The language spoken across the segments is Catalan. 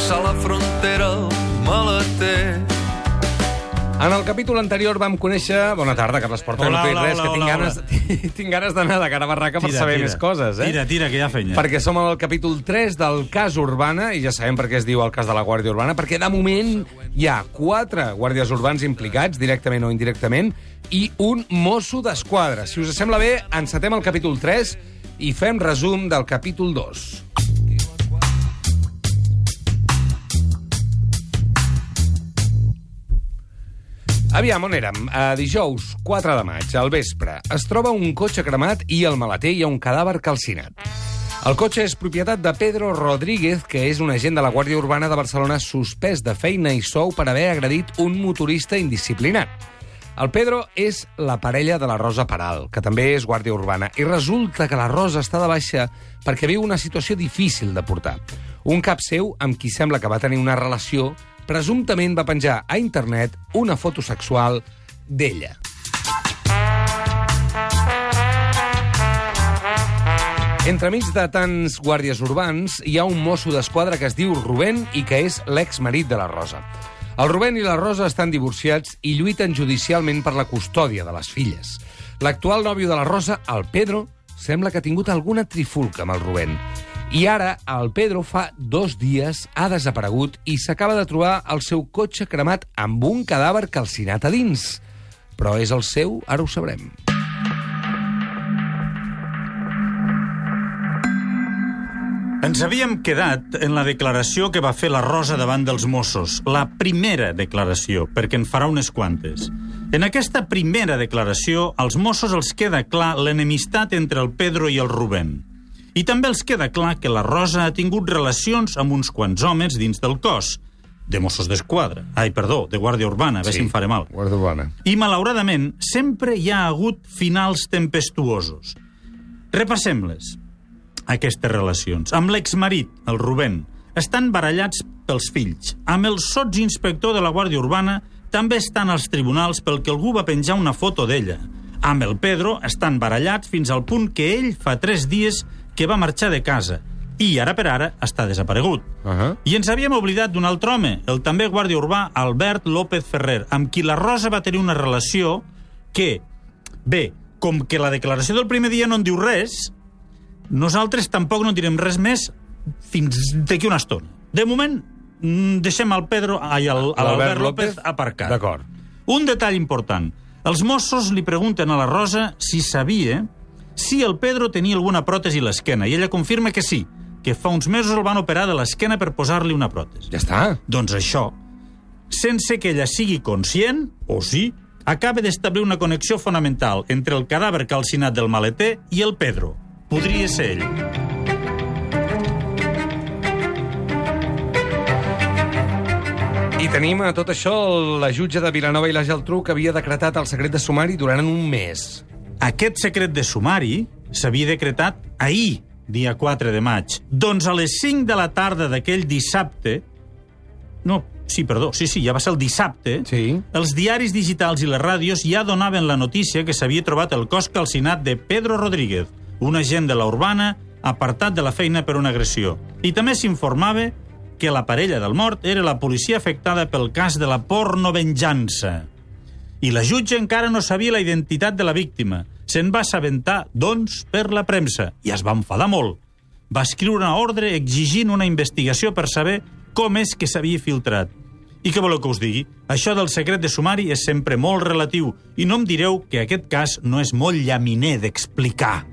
Passar la frontera al maleter. En el capítol anterior vam conèixer... Bona tarda, Carles Porta. Hola, no t'he hola, res, hola, que tinc hola, ganes, tinc ganes d'anar de cara a barraca per saber més coses, eh? Tira, tira, que hi ha feina. Perquè som al capítol 3 del cas Urbana, i ja sabem per què es diu el cas de la Guàrdia Urbana, perquè de moment hi ha quatre guàrdies urbans implicats, directament o indirectament, i un mosso d'esquadra. Si us sembla bé, encetem el capítol 3 i fem resum del capítol 2. Aviam, on érem? A dijous, 4 de maig, al vespre. Es troba un cotxe cremat i al maleter hi ha un cadàver calcinat. El cotxe és propietat de Pedro Rodríguez, que és un agent de la Guàrdia Urbana de Barcelona suspès de feina i sou per haver agredit un motorista indisciplinat. El Pedro és la parella de la Rosa Peral, que també és guàrdia urbana, i resulta que la Rosa està de baixa perquè viu una situació difícil de portar. Un cap seu, amb qui sembla que va tenir una relació, presumptament va penjar a internet una foto sexual d'ella. Entremig de tants guàrdies urbans, hi ha un mosso d'esquadra que es diu Rubén i que és l'exmarit de la Rosa. El Rubén i la Rosa estan divorciats i lluiten judicialment per la custòdia de les filles. L'actual nòvio de la Rosa, el Pedro, sembla que ha tingut alguna trifulca amb el Rubén. I ara, el Pedro fa dos dies ha desaparegut i s'acaba de trobar el seu cotxe cremat amb un cadàver calcinat a dins. Però és el seu? Ara ho sabrem. Ens havíem quedat en la declaració que va fer la Rosa davant dels Mossos, la primera declaració, perquè en farà unes quantes. En aquesta primera declaració, als Mossos els queda clar l'enemistat entre el Pedro i el Rubén. I també els queda clar que la Rosa ha tingut relacions amb uns quants homes dins del cos, de Mossos d'Esquadra. Ai, perdó, de Guàrdia Urbana, a veure Sí, si em faré mal. Guàrdia Urbana. I, malauradament, sempre hi ha hagut finals tempestuosos. Repassem-les, aquestes relacions. Amb l'exmarit, el Rubén, estan barallats pels fills. Amb el sotsinspector de la Guàrdia Urbana també estan als tribunals pel que algú va penjar una foto d'ella. Amb el Pedro estan barallats fins al punt que ell fa tres dies que va marxar de casa i ara per ara està desaparegut. Uh -huh. I ens havíem oblidat d'un altre home, el també guàrdia urbà Albert López Ferrer, amb qui la Rosa va tenir una relació que, bé, com que la declaració del primer dia no en diu res, nosaltres tampoc no direm res més fins d'aquí una estona. De moment, mm, deixem el Pedro, ai, el, L'Albert l'Albert López, López, aparcat. d'acord. Un detall important. Els Mossos li pregunten a la Rosa si sabia si el Pedro tenia alguna pròtesi a l'esquena, i ella confirma que sí, que fa uns mesos el van operar de l'esquena per posar-li una pròtesi. Ja està. Doncs això, sense que ella sigui conscient, o sí, acaba d'establir una connexió fonamental entre el cadàver calcinat del maleter i el Pedro. Podria ser ell. I tenim a tot això la jutge de Vilanova i la Geltrú que havia decretat el secret de sumari durant un mes. Aquest secret de sumari s'havia decretat ahir, dia 4 de maig. Doncs a les 5 de la tarda d'aquell dissabte... No, sí, perdó, sí, sí, ja va ser el dissabte. Sí. Els diaris digitals i les ràdios ja donaven la notícia que s'havia trobat el cos calcinat de Pedro Rodríguez, un agent de la Urbana apartat de la feina per una agressió. I també s'informava que la parella del mort era la policia afectada pel cas de la pornovenjança. I la jutge encara no sabia la identitat de la víctima. Se'n va assabentar, doncs, per la premsa, i es va enfadar molt. Va escriure una ordre exigint una investigació per saber com és que s'havia filtrat. I què voleu que us digui? Això del secret de sumari és sempre molt relatiu i no em direu que aquest cas no és molt llaminer d'explicar.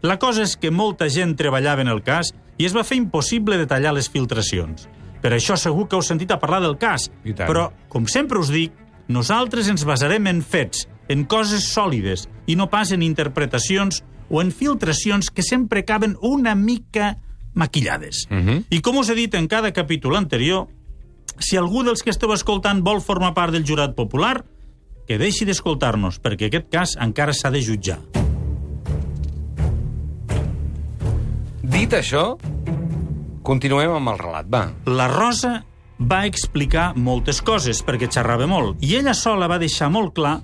La cosa és que molta gent treballava en el cas i es va fer impossible detallar les filtracions. Per això segur que heu sentit a parlar del cas. Però, com sempre us dic, nosaltres ens basarem en fets, en coses sòlides, i no pas en interpretacions o en filtracions que sempre acaben una mica maquillades. Uh -huh. I com us he dit en cada capítol anterior, si algú dels que esteu escoltant vol formar part del jurat popular, que deixi d'escoltar-nos, perquè aquest cas encara s'ha de jutjar. Dit això, continuem amb el relat, va. La Rosa va explicar moltes coses, perquè xerrava molt, i ella sola va deixar molt clar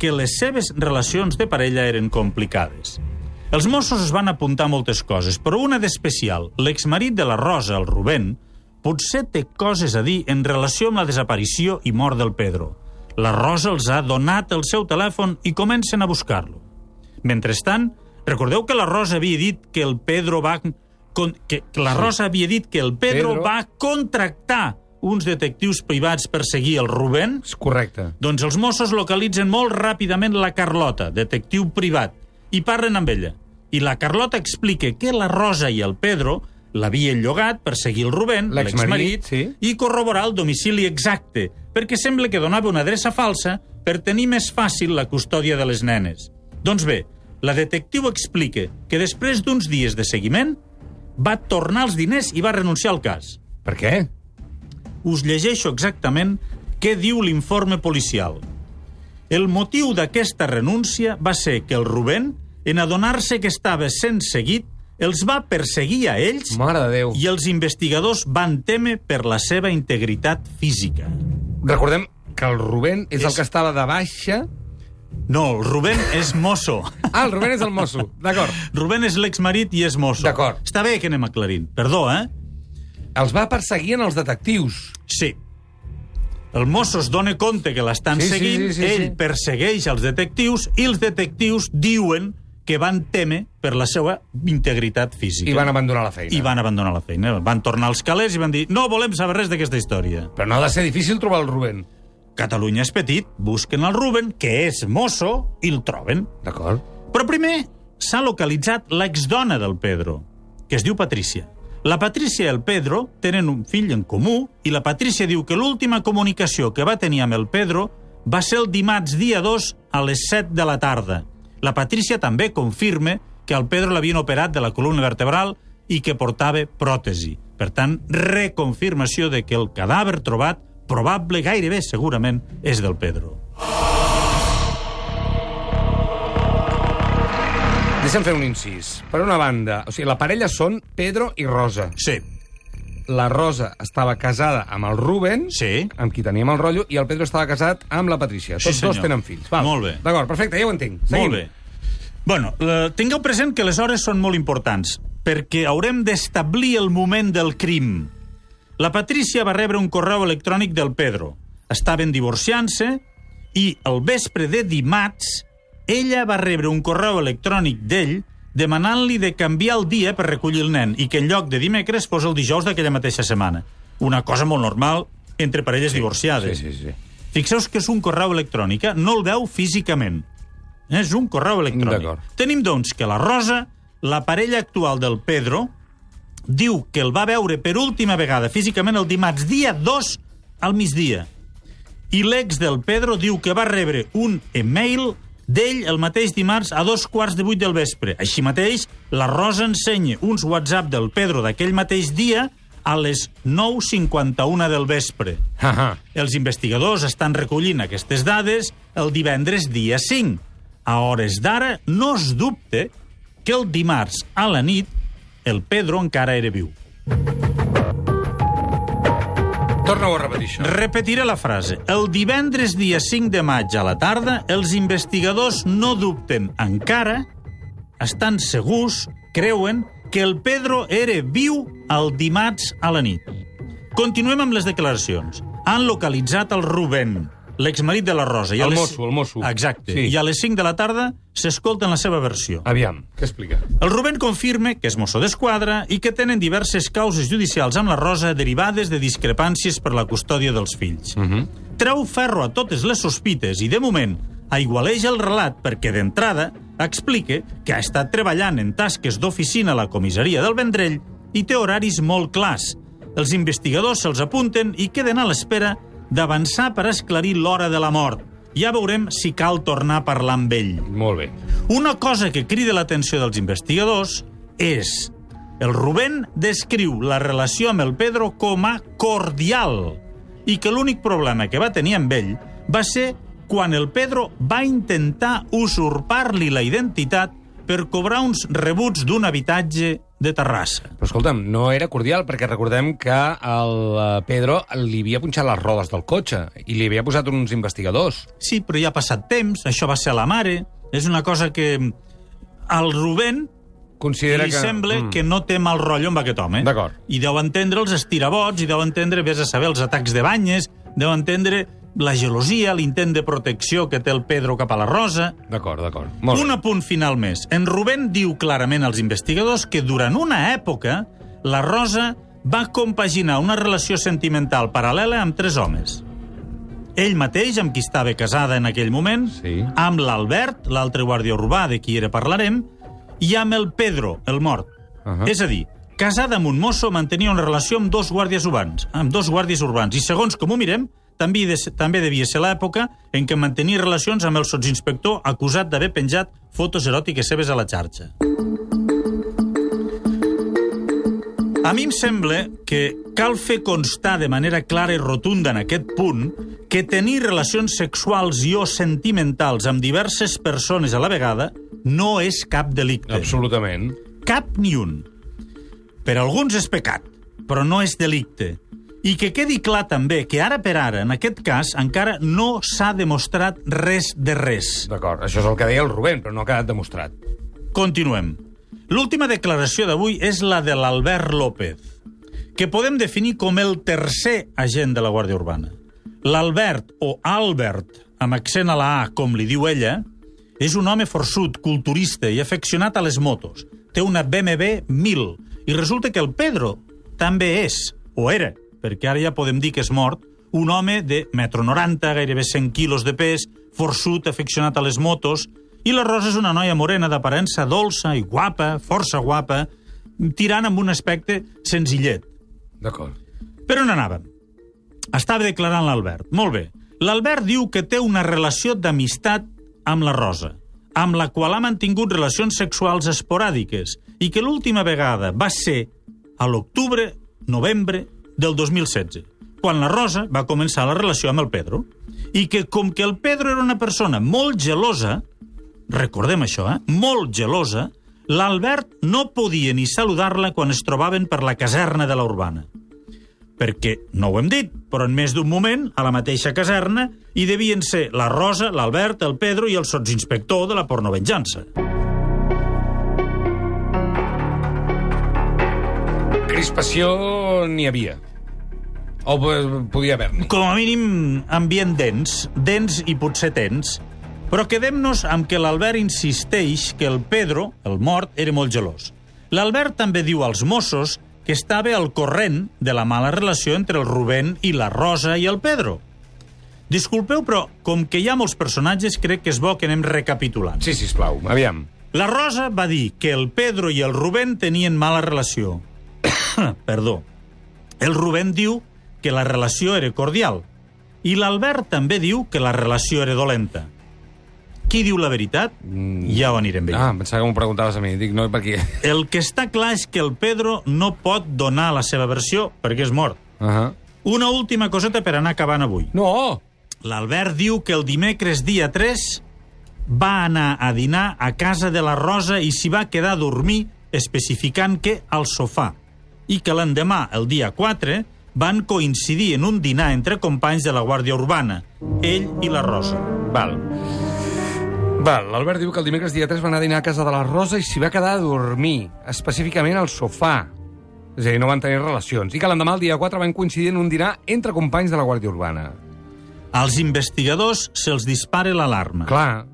que les seves relacions de parella eren complicades. Els Mossos es van apuntar moltes coses, però una d'especial. L'exmarit de la Rosa, el Rubén, potser té coses a dir en relació amb la desaparició i mort del Pedro. La Rosa els ha donat el seu telèfon i comencen a buscar-lo. Mentrestant, recordeu que la Rosa havia dit que el Pedro va... Con, que, la Rosa havia dit que el Pedro, Pedro. va contractar uns detectius privats per seguir el Rubén? És correcte. Doncs els Mossos localitzen molt ràpidament la Carlota, detectiu privat, i parlen amb ella. I la Carlota explica que la Rosa i el Pedro l'havien llogat per seguir el Rubén, L'exmarit, sí. i corroborar el domicili exacte, perquè sembla que donava una adreça falsa per tenir més fàcil la custòdia de les nenes. Doncs bé, la detectiu explica que després d'uns dies de seguiment va tornar els diners i va renunciar al cas Per què? Us llegeixo exactament què diu l'informe policial. El motiu d'aquesta renúncia va ser que el Rubén, en adonar-se que estava sent seguit, els va perseguir a ells Mare de Déu. i els investigadors van temer per la seva integritat física. Recordem que el Rubén és, És- el que estava de baixa... No, el Rubén és mosso. Ah, el Rubén és el mosso. D'acord. Rubén és l'exmarit i és mosso. D'acord. Està bé que anem aclarint. Perdó, eh? Els va perseguint els detectius. Sí. El mosso es dona compte que l'estan Sí, sí, seguint, sí, sí, ell sí. persegueix els detectius i els detectius diuen que van temer per la seva integritat física. I van abandonar la feina. I van abandonar la feina. Van tornar als calés i van dir no volem saber res d'aquesta història. Però no ha de ser difícil trobar el Rubén. Catalunya és petit, busquen el Ruben, que és mosso, i el troben. D'acord. Però primer s'ha localitzat l'exdona del Pedro, que es diu Patrícia. La Patrícia i el Pedro tenen un fill en comú i la Patrícia diu que l'última comunicació que va tenir amb el Pedro va ser el dimarts dia 2 a les 7 de la tarda. La Patrícia també confirma que al Pedro l'havien operat de la columna vertebral i que portava pròtesi. Per tant, reconfirmació de que el cadàver trobat, probable, gairebé segurament, és del Pedro. Deixa'm fer un incís. Per una banda, o sigui, la parella són Pedro i Rosa. Sí, La Rosa estava casada amb el Rubén, sí. amb qui teníem el rotllo, i el Pedro estava casat amb la Patricia. Sí, Tots dos senyor. tenen fills. Val. Molt bé. D'acord, perfecte, ja ho entenc. Seguim. Molt bé. Bueno, eh, tingueu present que les hores són molt importants, perquè haurem d'establir el moment del crim. La Patrícia va rebre un correu electrònic del Pedro. Estaven divorciant-se i el vespre de dimarts ella va rebre un correu electrònic d'ell demanant-li de canviar el dia per recollir el nen i que en lloc de dimecres fos el dijous d'aquella mateixa setmana. Una cosa molt normal entre parelles divorciades. Sí, sí, sí. Fixeu que és un correu electrònic, eh? no el veu físicament. És un correu electrònic. Tenim, doncs, que la Rosa, la parella actual del Pedro, diu que el va veure per última vegada físicament el dimarts dia 2 al migdia. I l'ex del Pedro diu que va rebre un email d'ell el mateix dimarts a dos quarts de vuit del vespre. Així mateix, la Rosa ensenya uns WhatsApp del Pedro d'aquell mateix dia a les 9.51 del vespre. Els investigadors estan recollint aquestes dades el divendres dia 5. A hores d'ara no es dubte que el dimarts a la nit el Pedro encara era viu. Torna-ho a repetir, això. Repetiré la frase. El divendres dia 5 de maig a la tarda, els investigadors no dubten encara, estan segurs, creuen, que el Pedro era viu el dimarts a la nit. Continuem amb les declaracions. Han localitzat el Rubén, l'exmarit de la Rosa. I El les- mosso, el mosso. Exacte. Sí. I a les 5 de la tarda s'escolten la seva versió. Aviam, què explica? El Rubén confirma que és mosso d'esquadra i que tenen diverses causes judicials amb la Rosa derivades de discrepàncies per la custòdia dels fills. Uh -huh. Treu ferro a totes les sospites i, de moment, aigualeix el relat perquè, d'entrada, explica que ha estat treballant en tasques d'oficina a la comissaria del Vendrell i té horaris molt clars. Els investigadors se'ls apunten i queden a l'espera d'avançar per esclarir l'hora de la mort. Ja veurem si cal tornar a parlar amb ell. Molt bé. Una cosa que crida l'atenció dels investigadors és El Rubén descriu la relació amb el Pedro com a cordial i que l'únic problema que va tenir amb ell va ser quan el Pedro va intentar usurpar-li la identitat per cobrar uns rebuts d'un habitatge de Terrassa. Però escolta'm, no era cordial, perquè recordem que el eh, Pedro li havia punxat les rodes del cotxe i li havia posat uns investigadors. Sí, però ja ha passat temps, això va ser a la mare, és una cosa que al Rubén Considera li que... sembla que no té mal rotllo amb aquest home. D'acord. I deu entendre els estirabots, i deu entendre, vés a saber, els atacs de banyes, deu entendre la gelosia, l'intent de protecció que té el Pedro cap a la Rosa... D'acord, d'acord. Un apunt final més. En Rubén diu clarament als investigadors que durant una època la Rosa va compaginar una relació sentimental paral·lela amb tres homes. Ell mateix, amb qui estava casada en aquell moment, Sí. amb l'Albert, l'altre guàrdia urbà de qui ara parlarem, i amb el Pedro, el mort. Ahà. És a dir, casada amb un mosso mantenia una relació amb dos guàrdies urbans, amb dos guàrdies urbans, i segons com ho mirem, també, de, també devia ser l'època en què mantenia relacions amb el sotsinspector acusat d'haver penjat fotos eròtiques seves a la xarxa. A mi em sembla que cal fer constar de manera clara i rotunda en aquest punt que tenir relacions sexuals i o sentimentals amb diverses persones a la vegada no és cap delicte. Absolutament. Cap ni un. Per alguns és pecat, però no és delicte. I que quedi clar també que ara per ara, en aquest cas, encara no s'ha demostrat res de res. D'acord, això és el que deia el Rubén, però no ha quedat demostrat. Continuem. L'última declaració d'avui és la de l'Albert López, que podem definir com el tercer agent de la Guàrdia Urbana. L'Albert, o Albert, amb accent a la A, com li diu ella, és un home forçut, culturista i afeccionat a les motos. Té una BMW 1000. I resulta que el Pedro també és, o era, perquè ara ja podem dir que és mort, un home de metro 90, gairebé 100 quilos de pes, forçut, afeccionat a les motos, i la Rosa és una noia morena d'aparença dolça i guapa, força guapa, tirant amb un aspecte senzillet. D'acord. Per on anàvem? Estava declarant l'Albert. Molt bé. L'Albert diu que té una relació d'amistat amb la Rosa, amb la qual ha mantingut relacions sexuals esporàdiques i que l'última vegada va ser a l'octubre, novembre del 2016, quan la Rosa va començar la relació amb el Pedro. I que com que el Pedro era una persona molt gelosa, recordem això, eh? molt gelosa, l'Albert no podia ni saludar-la quan es trobaven per la caserna de la Urbana perquè, no ho hem dit, però en més d'un moment, a la mateixa caserna, hi devien ser la Rosa, l'Albert, el Pedro i el sotsinspector de la pornovenjança. Crispació n'hi havia. O po- podia haver-n'hi. Com a mínim, ambient dens, dens i potser tens, però quedem-nos amb que l'Albert insisteix que el Pedro, el mort, era molt gelós. L'Albert també diu als Mossos que estava al corrent de la mala relació entre el Rubén i la Rosa i el Pedro. Disculpeu, però com que hi ha molts personatges, crec que és bo que anem recapitulant. Sí, sisplau, aviam. La Rosa va dir que el Pedro i el Rubén tenien mala relació. Perdó. El Rubén diu que la relació era cordial. I l'Albert també diu que la relació era dolenta. Qui diu la veritat? Ja ho anirem veient. Ah, pensava que m'ho preguntaves a mi. Dic, no, per què? El que està clar és que el Pedro no pot donar la seva versió perquè és mort. Uh -huh. Una última coseta per anar acabant avui. No! L'Albert diu que el dimecres dia 3 va anar a dinar a casa de la Rosa i s'hi va quedar a dormir, especificant que al sofà. I que l'endemà, el dia 4, van coincidir en un dinar entre companys de la Guàrdia Urbana, ell i la Rosa. Val. Val, l'Albert diu que el dimecres dia 3 va anar a dinar a casa de la Rosa i s'hi va quedar a dormir, específicament al sofà. És a dir, no van tenir relacions. I que l'endemà, el dia 4, van coincidir en un dinar entre companys de la Guàrdia Urbana. Als investigadors se'ls dispara l'alarma. Clar,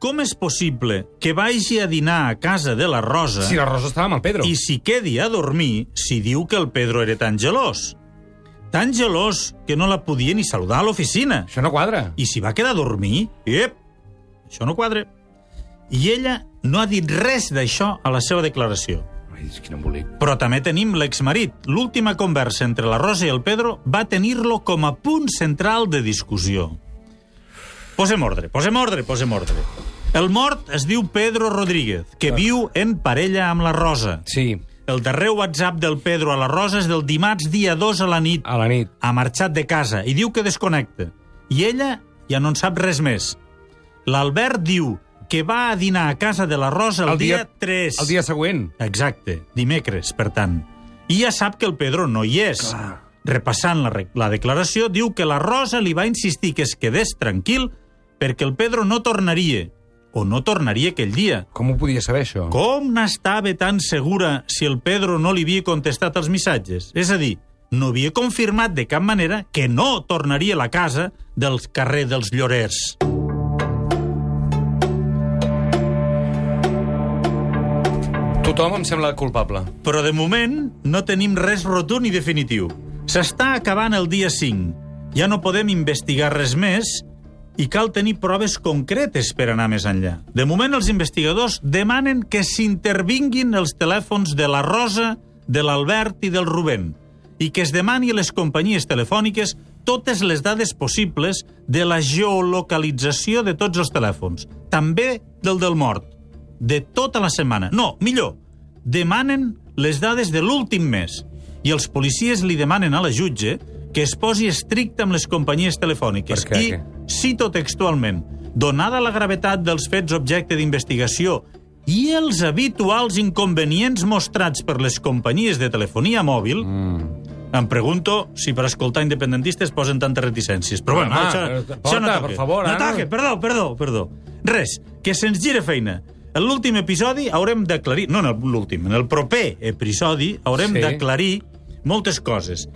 Com és possible que vagi a dinar a casa de la Rosa si la Rosa estava amb el Pedro. i s'hi quedi a dormir si diu que el Pedro era tan gelós? Tan gelós que no la podia ni saludar a l'oficina. Això no quadra. I s'hi va quedar a dormir? Ep, això no quadra. I ella no ha dit res d'això a la seva declaració. Ai, quin embolic. Però també tenim l'exmarit. L'última conversa entre la Rosa i el Pedro va tenir-lo com a punt central de discussió. Posem ordre, posem ordre, posem ordre. El mort es diu Pedro Rodríguez, que viu en parella amb la Rosa. Sí. El darrer WhatsApp del Pedro a la Rosa és del dimarts dia 2 a la nit. A la nit. Ha marxat de casa i diu que desconnecta. I ella ja no en sap res més. L'Albert diu que va a dinar a casa de la Rosa el, El dia- 3. El dia següent. Exacte, dimecres, per tant. I ja sap que el Pedro no hi és. Clar. Repassant la, la declaració, diu que la Rosa li va insistir que es quedés tranquil perquè el Pedro no tornaria, o no tornaria aquell dia. Com ho podia saber, això? Com n'estava tan segura si el Pedro no li havia contestat els missatges? És a dir, no havia confirmat de cap manera que no tornaria a la casa del carrer dels Llorers. Tothom em sembla culpable. Però de moment no tenim res rotund i definitiu. S'està acabant el dia 5. Ja no podem investigar res més i cal tenir proves concretes per anar més enllà. De moment els investigadors demanen que s'intervinguin els telèfons de la Rosa, de l'Albert i del Rubén i que es demani a les companyies telefòniques totes les dades possibles de la geolocalització de tots els telèfons, també del del mort, de tota la setmana. No, millor, demanen les dades de l'últim mes i els policies li demanen a la jutge que es posi estricte amb les companyies telefòniques. Què? I, cito textualment, donada la gravetat dels fets objecte d'investigació i els habituals inconvenients mostrats per les companyies de telefonia mòbil, mm. em pregunto si per escoltar independentistes posen tantes reticències. Però bueno, Home, això, però això no toca. per favor, no ara- toca, perdó, perdó, perdó. Res, que se'ns gira feina. En l'últim episodi haurem d'aclarir... No, en l'últim, en el proper episodi haurem Sí. d'aclarir moltes coses.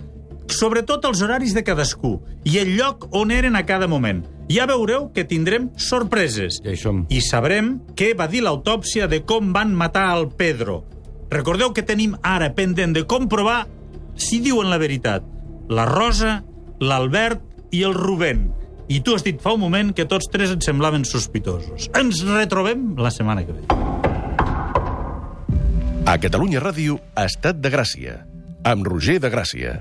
Sobretot els horaris de cadascú i el lloc on eren a cada moment. Ja veureu que tindrem sorpreses. Ja hi som. I sabrem què va dir l'autòpsia de com van matar el Pedro. Recordeu que tenim ara pendent de comprovar si diuen la veritat. La Rosa, l'Albert i el Rubén. I tu has dit fa un moment que tots tres et semblaven sospitosos. Ens retrobem la setmana que ve. A Catalunya Ràdio, Estat de Gràcia, amb Roger de Gràcia.